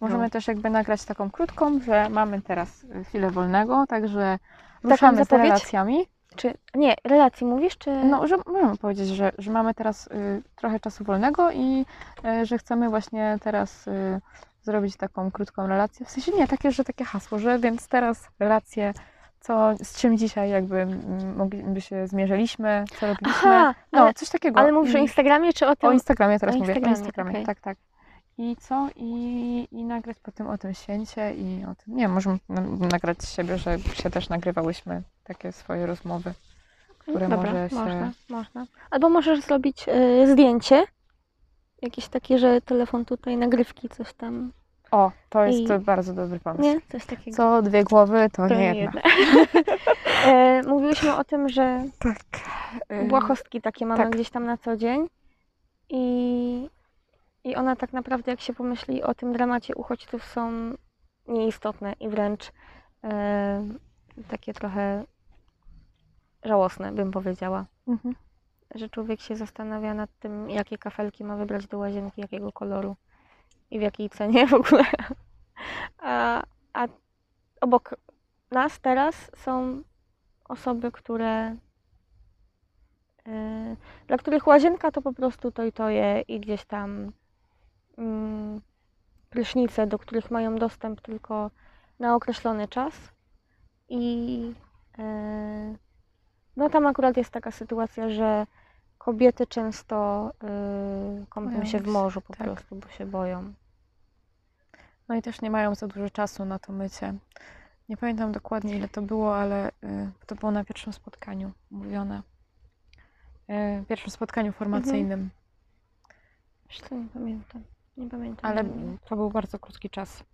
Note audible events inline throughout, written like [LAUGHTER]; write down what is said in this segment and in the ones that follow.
Możemy No. też jakby nagrać taką krótką, że mamy teraz y, chwilę wolnego, także ruszamy z zapowiedź? relacjami. Czy, nie, relacji mówisz, czy... No, że możemy powiedzieć, że, że mamy teraz y, trochę czasu wolnego i y, że chcemy właśnie teraz y, zrobić taką krótką relację. W sensie nie, takie, że takie hasło, że więc teraz relacje, co, z czym dzisiaj jakby mm, mogliby się zmierzyliśmy, co robiliśmy. Aha, no, ale, coś takiego. ale mówisz o I- Instagramie, czy o tym? O Instagramie teraz o mówię, Instagramie, o Instagramie, okej. tak, tak. I co? I, I nagrać potem o tym święcie i o tym, nie możemy na- nagrać z siebie, że się też nagrywałyśmy takie swoje rozmowy, które Dobra, może się... można, można. Albo możesz zrobić y, zdjęcie, jakieś takie, że telefon tutaj, nagrywki, coś tam. O, to jest I- to bardzo dobry pomysł. Nie? Coś takiego. Co dwie głowy, to, To nie jedna. [LAUGHS] e, mówiłyśmy o tym, że Tak. Y, błahostki takie mamy tak. gdzieś tam na co dzień i, i one tak naprawdę, jak się pomyśli o tym dramacie uchodźców, są nieistotne i wręcz e, takie trochę żałosne, bym powiedziała. Mhm. Że człowiek się zastanawia nad tym, jakie kafelki ma wybrać do łazienki, jakiego koloru i w jakiej cenie w ogóle. A, a obok nas teraz są osoby, które Yy, dla których łazienka to po prostu to i to je i gdzieś tam prysznice, do których mają dostęp tylko na określony czas. I yy, no tam akurat jest taka sytuacja, że kobiety często yy, kąpią się w morzu po tak. prostu, bo się boją. No i też nie mają za dużo czasu na to mycie. Nie pamiętam dokładnie ile to było, ale y, to było na pierwszym spotkaniu mówione. Pierwszym spotkaniu formacyjnym, co, nie pamiętam. Nie pamiętam. ale to był bardzo krótki czas.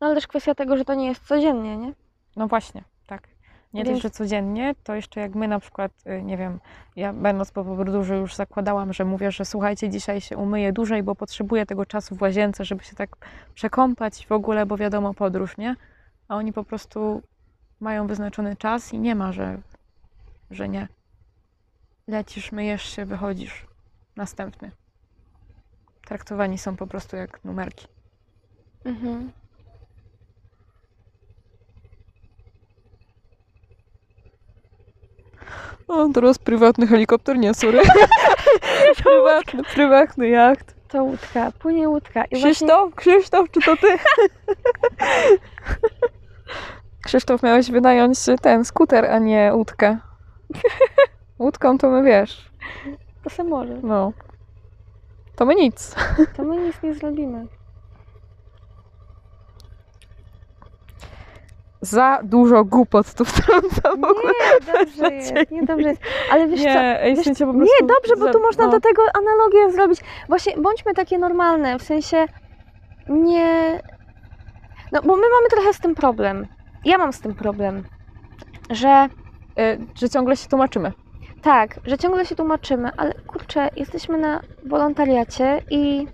No ale też kwestia tego, że to nie jest codziennie, nie? No właśnie, tak. Nie Więc- że codziennie, to jeszcze jak my na przykład, y, nie wiem, ja będąc po podróży już zakładałam, że mówię, że słuchajcie, dzisiaj się umyję dłużej, bo potrzebuję tego czasu w łazience, żeby się tak przekąpać w ogóle, bo wiadomo, podróż, nie? A oni po prostu mają wyznaczony czas i nie ma, że, że nie. Lecisz, myjesz się, wychodzisz. Następny. Traktowani są po prostu jak numerki. Mhm. O, teraz prywatny helikopter, nie, sorry. [LAUGHS] [LAUGHS] prywatny, prywatny jacht. To łódka, płynie łódka. I właśnie- Krzysztof, Krzysztof, czy to ty? [LAUGHS] Krzysztof, miałeś wynająć ten skuter, a nie łódkę. Łódką to my wiesz, To se może. no. To my nic. To my nic nie zrobimy. Za dużo głupot tu wtrącam w ogóle. Nie, dobrze jest, nie dobrze jest. Ale wiesz co? Nie, ej, wiesz po Nie, prostu dobrze, bo tu można no. do tego analogię zrobić. Właśnie bądźmy takie normalne, w sensie nie. No, bo my mamy trochę z tym problem. Ja mam z tym problem, że Y, że ciągle się tłumaczymy. Tak, że ciągle się tłumaczymy, ale kurczę, jesteśmy na wolontariacie i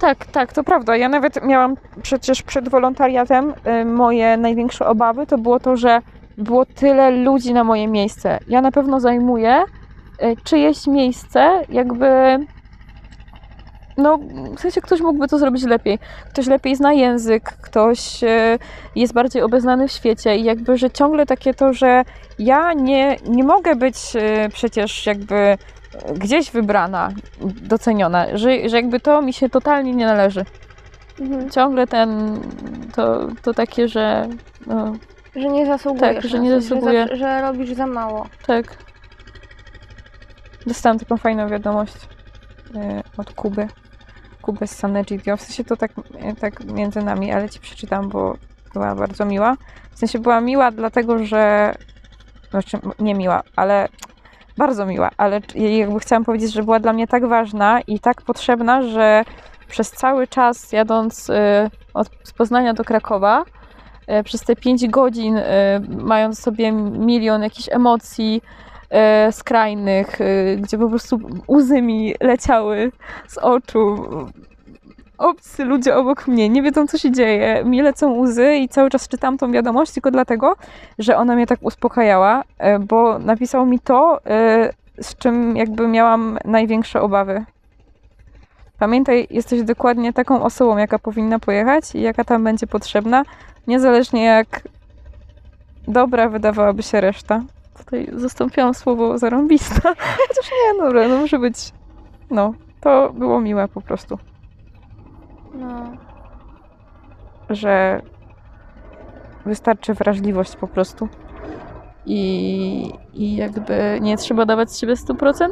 Tak, tak, to prawda. Ja nawet miałam przecież przed wolontariatem y, moje największe obawy to było to, że było tyle ludzi na moje miejsce. Ja na pewno zajmuję y, czyjeś miejsce, jakby. No, w sensie ktoś mógłby to zrobić lepiej. Ktoś lepiej zna język, ktoś y, jest bardziej obeznany w świecie i jakby, że ciągle takie to, że ja nie, nie mogę być y, przecież jakby gdzieś wybrana, doceniona, że, że jakby to mi się totalnie nie należy. mhm, Ciągle ten, to, to takie, że no, że nie zasługujesz. Tak, że nie coś, zasługuję. Że, za- że robisz za mało. tak. Dostałam taką fajną wiadomość e, od Kuby. Kuby z Sanegidio. W sensie to tak, tak między nami, ale ci przeczytam, bo była bardzo miła. W sensie była miła dlatego, że znaczy nie miła, ale bardzo miła, ale jakby chciałam powiedzieć, że była dla mnie tak ważna i tak potrzebna, że przez cały czas jadąc e, od, z Poznania do Krakowa, e, przez te 5 godzin, e, mając sobie milion jakichś emocji skrajnych, e, gdzie po prostu łzy mi leciały z oczu. Obcy ludzie obok mnie nie wiedzą, co się dzieje. Mi lecą łzy i cały czas czytam tą wiadomość tylko dlatego, że ona mnie tak uspokajała, e, bo napisał mi to, e, z czym jakby miałam największe obawy. Pamiętaj, jesteś dokładnie taką osobą, jaka powinna pojechać i jaka tam będzie potrzebna, niezależnie jak dobra wydawałaby się reszta. Tutaj zastąpiłam słowo zarąbista, [LAUGHS] chociaż nie, dobra, no może być, no, to było miłe po prostu, No. że wystarczy wrażliwość po prostu i, i jakby nie trzeba dawać z siebie 100%,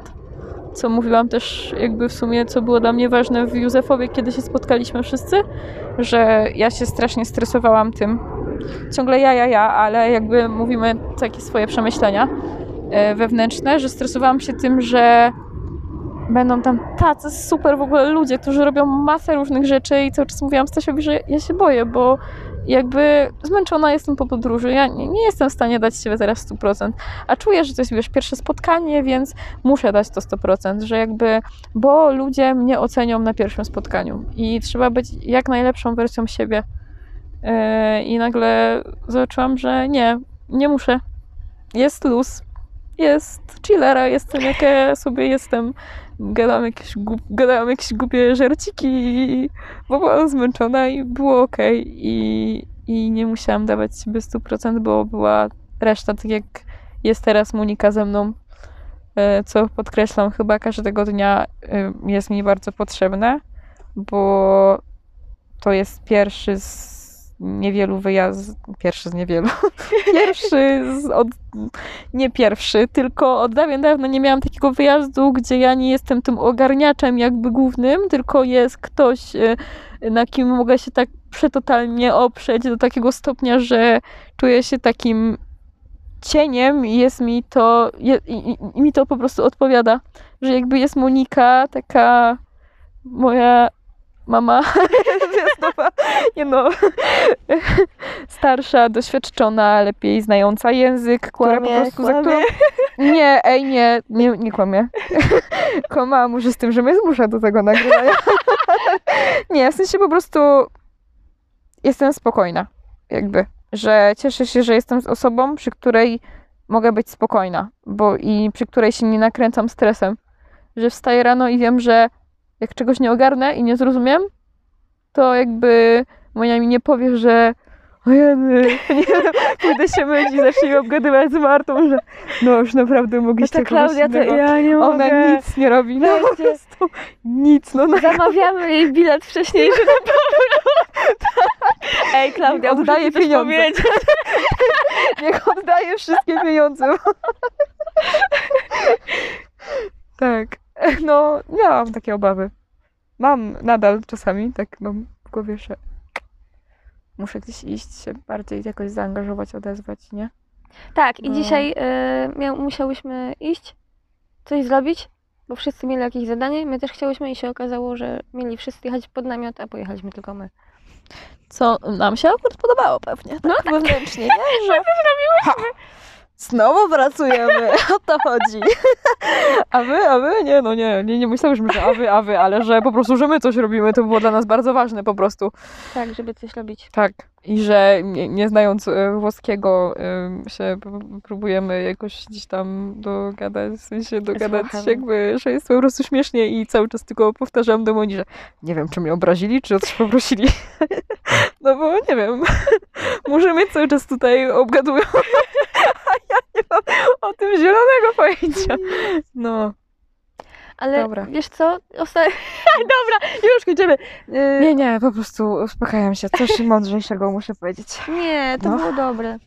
co mówiłam też jakby w sumie, co było dla mnie ważne w Józefowie, kiedy się spotkaliśmy wszyscy, że ja się strasznie stresowałam tym. Ciągle ja, ja, ja, ale jakby mówimy takie swoje przemyślenia e, wewnętrzne, że stresowałam się tym, że będą tam tacy super w ogóle ludzie, którzy robią masę różnych rzeczy i cały czas mówiłam Stasiowi, że ja się boję, bo jakby zmęczona jestem po podróży, ja nie, nie jestem w stanie dać siebie teraz 100%, a czuję, że to jest wiesz, pierwsze spotkanie, więc muszę dać to 100%, że jakby, bo ludzie mnie ocenią na pierwszym spotkaniu i trzeba być jak najlepszą wersją siebie. Yy, I nagle zobaczyłam, że nie, nie muszę. Jest luz, jest chillera, jestem jaka sobie jestem. Gadam jakieś, głup, gadałam jakieś głupie żarciki i bo byłam zmęczona i było ok. I, I nie musiałam dawać siebie 100%, bo była reszta, tak jak jest teraz Monika ze mną, e, co podkreślam chyba każdego dnia e, jest mi bardzo potrzebne, bo to jest pierwszy z niewielu wyjazdów, pierwszy z niewielu, [LAUGHS] pierwszy z od, nie pierwszy, tylko od dawien dawno nie miałam takiego wyjazdu, gdzie ja nie jestem tym ogarniaczem jakby głównym, tylko jest ktoś, e, na kim mogę się tak przetotalnie oprzeć do takiego stopnia, że czuję się takim cieniem i jest mi to, je, i, i mi to po prostu odpowiada, że jakby jest Monika, taka moja mama, [LAUGHS] zwiastowa, nie no, [LAUGHS] starsza, doświadczona, lepiej znająca język, która po Kłamie, prostu, za kłamie. którą... Nie, ej, nie, nie, nie kłamie. [LAUGHS] Kłamałam może z tym, że mnie zmusza do tego nagrywania. nie, w sensie po prostu jestem spokojna, jakby, że cieszę się, że jestem z osobą, przy której mogę być spokojna, bo i przy której się nie nakręcam stresem, że wstaję rano i wiem, że jak czegoś nie ogarnę i nie zrozumiem, to jakby moja mi nie powie, że o jeny, [LAUGHS] nie, pójdę się myć i zacznij obgadywać z Martą, że no już naprawdę No mogliście to Klaudia, to ja nie mogę. Ona nic nie robi, no po prostu nic, no na Zamawiamy jej bilet wcześniejszy na powrót. Ej, Klaudia, Oddaję pieniądze. [LAUGHS] niech oddaje wszystkie pieniądze. [LAUGHS] tak, [LAUGHS] no miałam takie obawy. Mam nadal czasami, tak mam w głowie, że muszę gdzieś iść, się bardziej jakoś zaangażować, odezwać, nie? Tak, i No. dzisiaj y, miał, musiałyśmy iść, coś zrobić, bo wszyscy mieli jakieś zadanie. My też chciałyśmy i się okazało, że mieli wszyscy jechać pod namiot, a pojechaliśmy tylko my. Co nam się akurat podobało pewnie, tak No wewnętrznie, nie? [LAUGHS] Że ha, znowu pracujemy, [LAUGHS] o to chodzi. A wy, a wy? Nie, no nie, nie, nie myślałyśmy, że a wy, a wy, ale że po prostu, że my coś robimy, to było dla nas bardzo ważne po prostu. Tak, żeby coś robić. Tak. I że nie, nie znając e, włoskiego e, się próbujemy jakoś gdzieś tam dogadać, w sensie dogadać Włochem. jakby, że jest po prostu śmiesznie i cały czas tylko powtarzam do Moni, że nie wiem, czy mnie obrazili, czy o coś poprosili. [LAUGHS] No bo nie wiem. [LAUGHS] Może mnie cały czas tutaj obgadują, a ja nie mam o tym pojęcia. No. Ale Dobra. wiesz co? Osta... [LAUGHS] Dobra, już kończymy. Y, Nie, nie, po prostu uspokajam się. Coś mądrzejszego muszę powiedzieć. Nie, to No. było dobre.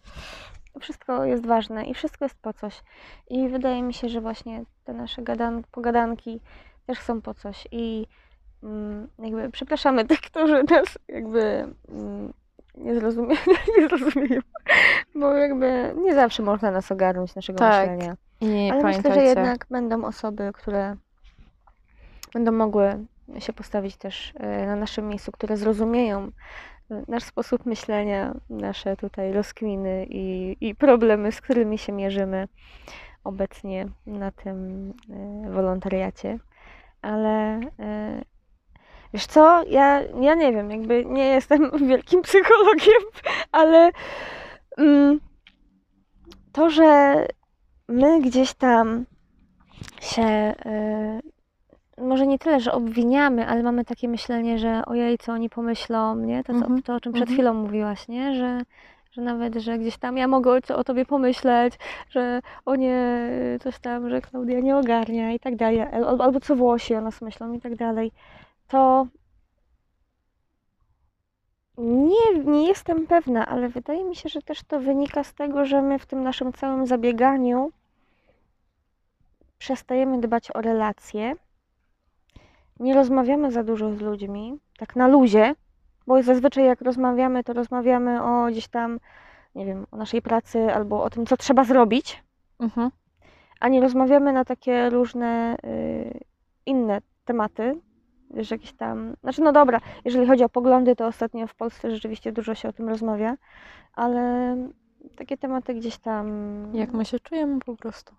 Wszystko jest ważne i wszystko jest po coś. I wydaje mi się, że właśnie te nasze gadan pogadanki też są po coś. I mm, jakby przepraszamy tych, którzy nas jakby mm, nie, zrozumie, [LAUGHS] nie zrozumieją. Bo jakby nie zawsze można nas ogarnąć, naszego Tak. myślenia. I Ale myślę, pamiętajcie, że jednak będą osoby, które będą mogły się postawić też e, na naszym miejscu, które zrozumieją e, nasz sposób myślenia, nasze tutaj rozkminy i, i problemy, z którymi się mierzymy obecnie na tym e, wolontariacie. Ale wiesz co, ja, ja nie wiem, jakby nie jestem [LAUGHS] wielkim psychologiem, ale mm, to, że my gdzieś tam się e, może nie tyle, że obwiniamy, ale mamy takie myślenie, że ojej, co oni pomyślą, nie? To, co, Mhm, to o czym przed mhm. chwilą mówiłaś, nie? Że, że nawet, że gdzieś tam ja mogę o, o tobie pomyśleć, że o nie, coś tam, że Klaudia nie ogarnia i tak dalej, albo, albo co Włosi o nas myślą i tak dalej. To nie, nie jestem pewna, ale wydaje mi się, że też to wynika z tego, że my w tym naszym całym zabieganiu przestajemy dbać o relacje, nie rozmawiamy za dużo z ludźmi, tak na luzie, bo zazwyczaj jak rozmawiamy, to rozmawiamy o gdzieś tam, nie wiem, o naszej pracy albo o tym, co trzeba zrobić, Mhm. a nie rozmawiamy na takie różne y, inne tematy, wiesz, jakieś tam, znaczy no dobra, jeżeli chodzi o poglądy, to ostatnio w Polsce rzeczywiście dużo się o tym rozmawia, ale takie tematy gdzieś tam... Jak my się czujemy po prostu.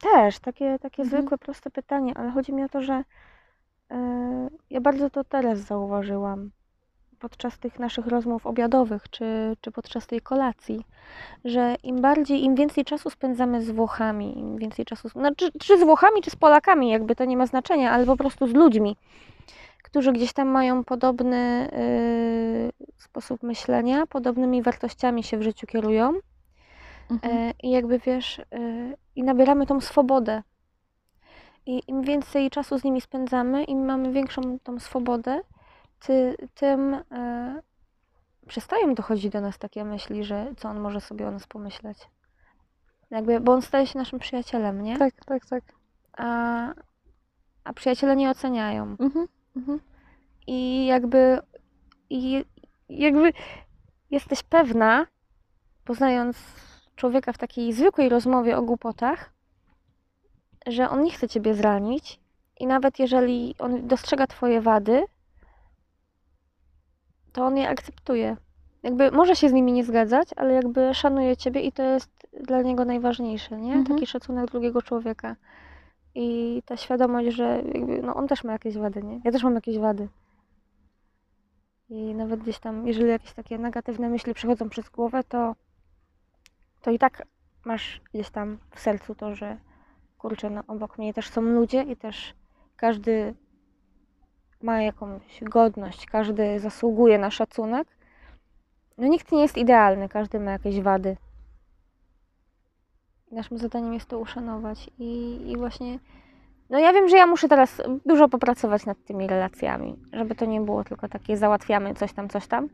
Też, takie, takie Mhm. zwykłe, proste pytanie, ale chodzi mi o to, że e, ja bardzo to teraz zauważyłam podczas tych naszych rozmów obiadowych, czy, czy podczas tej kolacji, że im bardziej, im więcej czasu spędzamy z Włochami, im więcej czasu, znaczy, czy z Włochami, czy z Polakami, jakby to nie ma znaczenia, ale po prostu z ludźmi, którzy gdzieś tam mają podobny y, sposób myślenia, podobnymi wartościami się w życiu kierują, Mhm. E, I jakby wiesz, e, i nabieramy tą swobodę. I im więcej czasu z nimi spędzamy, im mamy większą tą swobodę, ty, tym e, przestają dochodzić do nas takie myśli, że co on może sobie o nas pomyśleć. Jakby, bo on staje się naszym przyjacielem, nie? Tak, tak, tak. A, a przyjaciele nie oceniają. Mhm. Mhm. I jakby, i jakby jesteś pewna, poznając człowieka w takiej zwykłej rozmowie o głupotach, że on nie chce ciebie zranić i nawet jeżeli on dostrzega twoje wady, to on je akceptuje. Jakby może się z nimi nie zgadzać, ale jakby szanuje ciebie i to jest dla niego najważniejsze, nie? Mhm. Taki szacunek drugiego człowieka. I ta świadomość, że jakby, no on też ma jakieś wady, nie? Ja też mam jakieś wady. I nawet gdzieś tam, jeżeli jakieś takie negatywne myśli przechodzą przez głowę, to, to i tak masz gdzieś tam w sercu to, że kurczę, no obok mnie też są ludzie i też każdy ma jakąś godność, każdy zasługuje na szacunek. No nikt nie jest idealny, każdy ma jakieś wady. Naszym zadaniem jest to uszanować i, i właśnie no ja wiem, że ja muszę teraz dużo popracować nad tymi relacjami, żeby to nie było tylko takie załatwiamy coś tam, coś tam,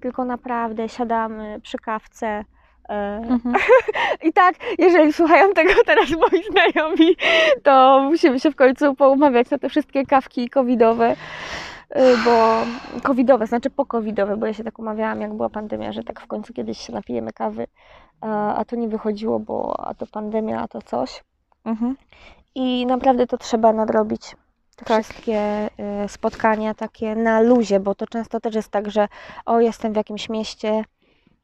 tylko naprawdę siadamy przy kawce. E, Mhm. [LAUGHS] I tak, jeżeli słuchają tego teraz moi znajomi, to musimy się w końcu poumawiać na te wszystkie kawki covidowe, y, bo covidowe, znaczy po covidowe, bo ja się tak umawiałam, jak była pandemia, że tak w końcu kiedyś się napijemy kawy, a, a to nie wychodziło, bo a to pandemia, a to coś. Mhm. I naprawdę to trzeba nadrobić. Te Tak. wszystkie y, spotkania takie na luzie, bo to często też jest tak, że o, jestem w jakimś mieście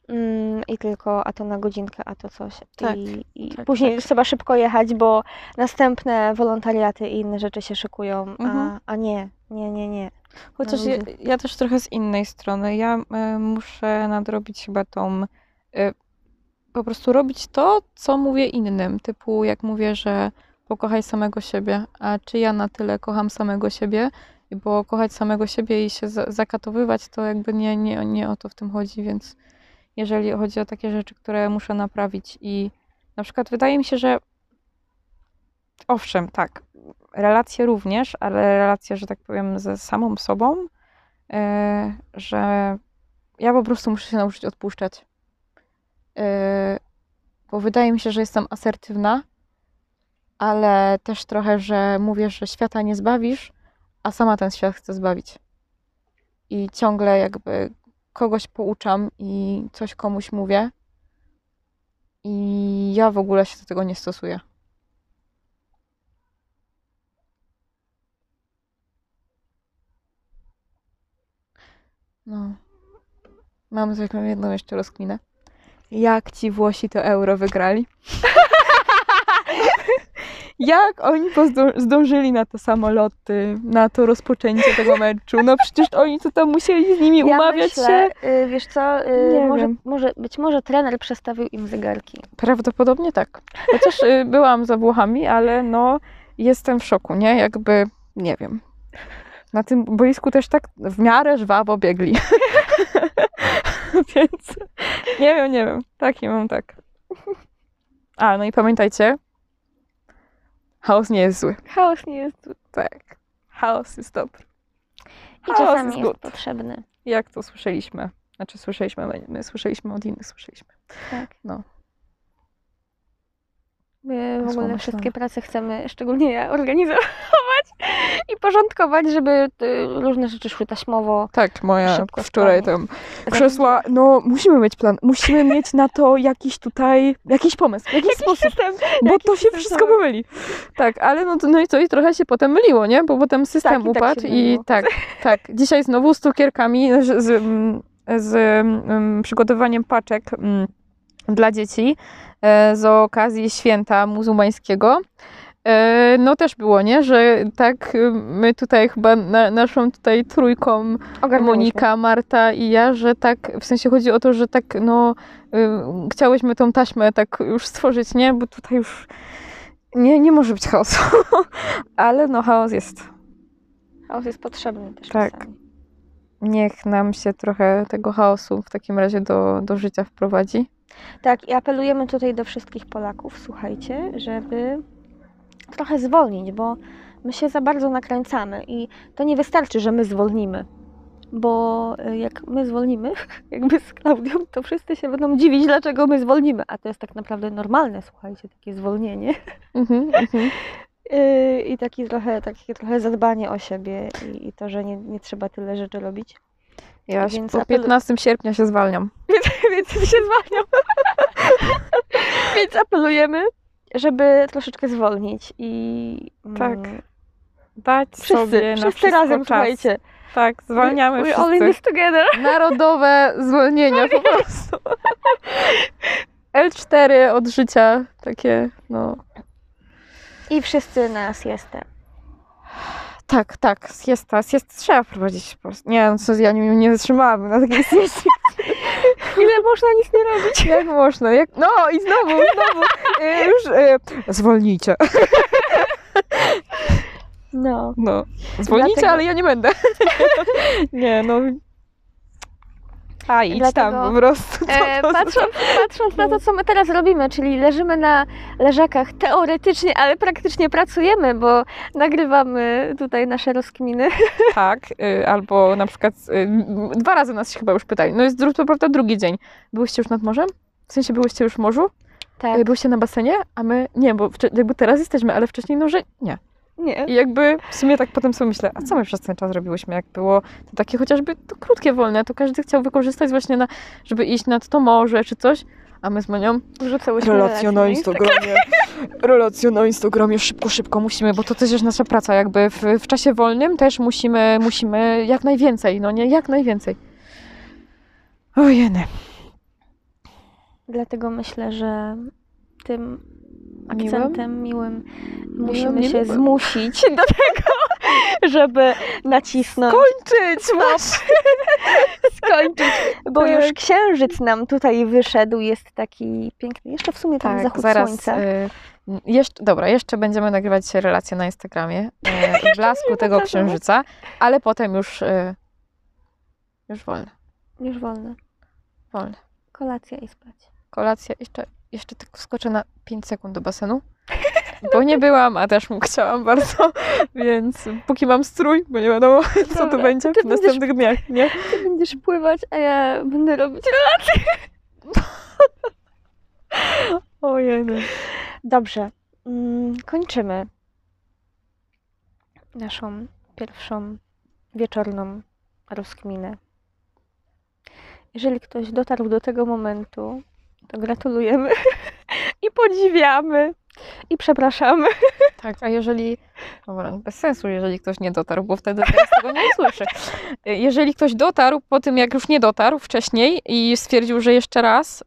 mm, i tylko, a to na godzinkę, a to coś. Tak, I, i tak, później tak. trzeba szybko jechać, bo następne wolontariaty i inne rzeczy się szykują, Mhm. a, a nie, nie, nie, nie. Chociaż ja, ja też trochę z innej strony. Ja e, muszę nadrobić chyba tą. e, po prostu robić to, co mówię innym. Typu, jak mówię, że pokochaj samego siebie. A czy ja na tyle kocham samego siebie? Bo kochać samego siebie i się za- zakatowywać, to jakby nie, nie, nie o to w tym chodzi. Więc jeżeli chodzi o takie rzeczy, które muszę naprawić, i na przykład wydaje mi się, że owszem, tak, relacje również, ale relacje, że tak powiem, ze samą sobą, e, że ja po prostu muszę się nauczyć odpuszczać. E, bo wydaje mi się, że jestem asertywna, ale też trochę, że mówię, że świata nie zbawisz, a sama ten świat chcę zbawić. I ciągle jakby kogoś pouczam i coś komuś mówię. I ja w ogóle się do tego nie stosuję. No. Mam zwykle jedną jeszcze rozkminę. Jak ci Włosi to euro wygrali? [LAUGHS] Jak oni zdążyli na te samoloty, na to rozpoczęcie tego meczu? No przecież oni to tam musieli z nimi umawiać ja się. myślę, y, wiesz co, y, Nie może, wiem. może, być może trener przestawił im zegarki. Prawdopodobnie tak. Chociaż y, byłam za Włochami, ale no jestem w szoku, nie? Jakby Nie wiem. Na tym boisku też tak w miarę żwawo biegli. [LAUGHS] Więc nie wiem, nie wiem. Taki mam tak. A, no i pamiętajcie, chaos nie jest zły. Chaos nie jest zły. Tak. Chaos jest dobry. I Chaos czasami jest jest potrzebny. Jak to słyszeliśmy? Znaczy słyszeliśmy, my, my słyszeliśmy od innych, słyszeliśmy. Tak. No. My w ogóle wszystkie prace chcemy, szczególnie ja, [LAUGHS] organizować i porządkować, żeby y, różne rzeczy szły taśmowo. Tak, moja Szybko, wczoraj tam krzesła, no musimy mieć plan, musimy mieć na to jakiś tutaj, jakiś pomysł, jakiś sposób, System. bo jakiś to się system, wszystko tak. pomyli. Tak, ale no, no i co, i trochę się potem myliło, nie? Bo potem system Tak, i tak upadł i myliło. tak, tak. Dzisiaj znowu z cukierkami, z, z, z mm, przygotowaniem paczek mm, dla dzieci e, z okazji święta muzułmańskiego. E, No też było, nie? Że tak y, my tutaj chyba na, naszą tutaj trójką. Monika, Marta i ja, że tak, w sensie chodzi o to, że tak, no, y, chciałyśmy tą taśmę tak już stworzyć, nie? Bo tutaj już nie, nie może być chaosu. [LAUGHS] Ale no, chaos jest. Chaos jest potrzebny też Tak. czasami. Niech nam się trochę tego chaosu w takim razie do, do życia wprowadzi. Tak, i apelujemy tutaj do wszystkich Polaków, słuchajcie, żeby trochę zwolnić, bo my się za bardzo nakręcamy i to nie wystarczy, że my zwolnimy. Bo y, jak my zwolnimy, [LAUGHS] jakby z Klaudią, to wszyscy się będą dziwić, dlaczego my zwolnimy. A to jest tak naprawdę normalne, słuchajcie, takie zwolnienie. Mhm, mhm. Yy, [LAUGHS] I taki trochę, takie trochę zadbanie o siebie i, i to, że nie, nie trzeba tyle rzeczy robić. Ja Więc po apelu- 15 sierpnia się zwalniam. [LAUGHS] Więc się zwalniam. Więc apelujemy, żeby troszeczkę zwolnić i Tak. mm, Dać sobie wszyscy, na wszyscy wszystko razem, czas. słuchajcie. Tak, zwalniamy We're all in wszyscy. this together. [LAUGHS] Narodowe zwolnienia po prostu. L4 od życia, takie, no. I wszyscy na siestę. Tak, tak, siesta, siesta trzeba wprowadzić po prostu. Nie, no co, ja nie, nie wytrzymałabym na takiej [LAUGHS] siestie. Ile można nic nie robić? Jak można, jak... No i znowu, znowu, e, już e, zwolnijcie. No. No, zwolnijcie, Dlatego- ale ja nie będę. nie, no. A idź tam Dlatego, po prostu. E, patrząc, patrząc na to, co my teraz robimy, czyli leżymy na leżakach teoretycznie, ale praktycznie pracujemy, bo nagrywamy tutaj nasze rozkminy. [LAUGHS] Tak, y, albo na przykład y, dwa razy nas się chyba już pytali. No jest to prawda drugi dzień. Byłyście już nad morzem? W sensie byłyście już w morzu? Tak. Y, Byłyście na basenie? A my nie, bo jakby teraz jesteśmy, ale wcześniej no, że nie. Nie. I jakby w sumie tak potem sobie myślę, a co my przez ten czas robiłyśmy, jak było to takie chociażby to krótkie, wolne, to każdy chciał wykorzystać właśnie na, żeby iść nad to morze czy coś, a my z Monią Wrzucałyśmy relacja na Instagramie, [LAUGHS] relacja na Instagramie, szybko, szybko musimy, bo to też jest nasza praca, jakby w, w czasie wolnym też musimy, musimy jak najwięcej, no nie, jak najwięcej. Ojeny. Dlatego myślę, że tym? Akcentem miłym, musimy nie się miłym. zmusić do tego, [LAUGHS] żeby nacisnąć, Kończyć! Masz. [LAUGHS] skończyć, bo Tak. już księżyc nam tutaj wyszedł, jest taki piękny. Jeszcze w sumie tam Tak, zachód zaraz. słońca. Y, jeszcze, dobra, jeszcze będziemy nagrywać relacje na Instagramie [LAUGHS] w blasku tego księżyca, ale potem już, y, już wolne, Już wolno. wolne. Kolacja i spać. Kolacja, jeszcze, jeszcze tylko skoczę na 5 sekund do basenu, bo nie byłam, a też mu chciałam bardzo, więc póki mam strój, bo nie wiadomo, co tu Dobra, będzie w następnych dniach, nie? Ty będziesz pływać, a ja będę robić relacje. Ojej. Dobrze. Mm, kończymy naszą pierwszą wieczorną rozkminę. Jeżeli ktoś dotarł do tego momentu, to gratulujemy [LAUGHS] i podziwiamy i przepraszamy. [LAUGHS] Tak, a jeżeli. Dobra, bez sensu, jeżeli ktoś nie dotarł, bo wtedy teraz tego nie usłyszy. Jeżeli ktoś dotarł po tym, jak już nie dotarł wcześniej i stwierdził, że jeszcze raz, y,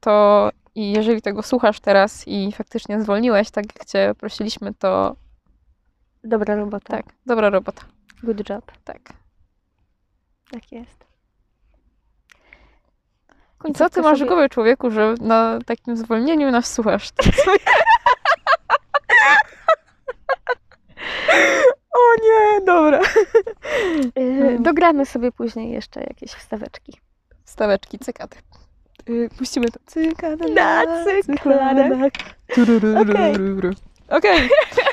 to i jeżeli tego słuchasz teraz i faktycznie zwolniłeś, tak jak cię prosiliśmy, to Dobra robota. tak, dobra robota. Good job. Tak. Tak jest. Co ty masz sobie- głowie, człowieku, że na takim zwolnieniu nas słuchasz? [LAUGHS] O nie! dobra. [LAUGHS] Y, Dogramy sobie później jeszcze jakieś wstaweczki. Staweczki, cykady. Y, Puścimy to. Cykady Na. Tururururu. Okej. [LAUGHS]